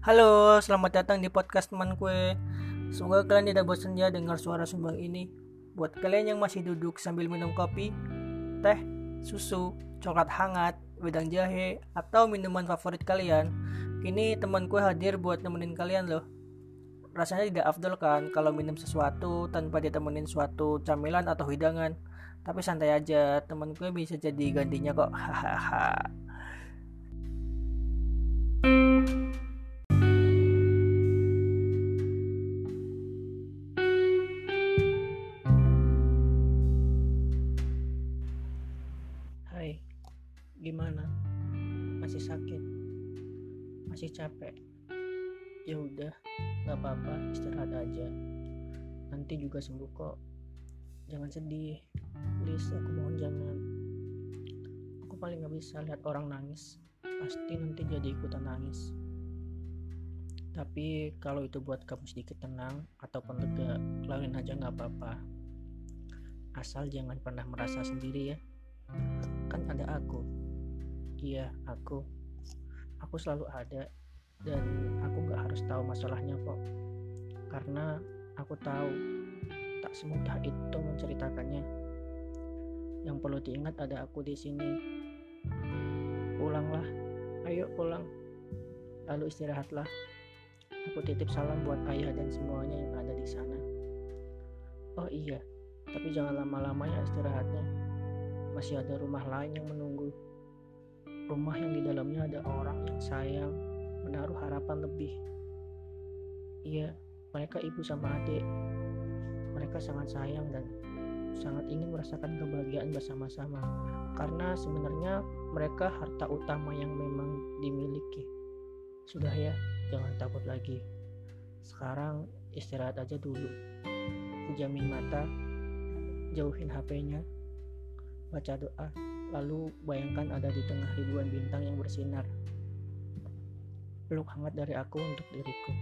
Halo, selamat datang di podcast teman kue. Semoga kalian tidak bosan ya dengar suara sumbang ini. Buat kalian yang masih duduk sambil minum kopi, teh, susu, coklat hangat, wedang jahe, atau minuman favorit kalian, kini teman kue hadir buat nemenin kalian loh. Rasanya tidak afdol kan kalau minum sesuatu tanpa ditemenin suatu camilan atau hidangan. Tapi santai aja, teman gue bisa jadi gantinya kok. Hahaha. Gimana? Masih sakit? Masih capek? Ya udah, nggak apa-apa, istirahat aja. Nanti juga sembuh kok. Jangan sedih, please. Aku mohon jangan. Aku paling nggak bisa lihat orang nangis. Pasti nanti jadi ikutan nangis. Tapi kalau itu buat kamu sedikit tenang ataupun lega, laluin aja nggak apa-apa. Asal jangan pernah merasa sendiri ya kan ada aku iya aku aku selalu ada dan aku gak harus tahu masalahnya kok. Karena aku tahu tak semudah itu menceritakannya. Yang perlu diingat ada aku di sini. Pulanglah ayo pulang. Lalu istirahatlah. Aku titip salam buat ayah dan semuanya yang ada di sana. Oh iya tapi jangan lama-lama ya istirahatnya. Masih ada rumah lain yang menunggu. Rumah yang di dalamnya ada orang yang sayang, menaruh harapan lebih. Iya, mereka ibu sama adik. Mereka sangat sayang dan sangat ingin merasakan kebahagiaan bersama-sama. Karena sebenarnya mereka harta utama yang memang dimiliki. Sudah ya, jangan takut lagi. Sekarang istirahat aja dulu. Pejamin mata, jauhin HP-nya, baca doa, lalu bayangkan ada di tengah ribuan bintang yang bersinar. Peluk hangat dari aku untuk diriku.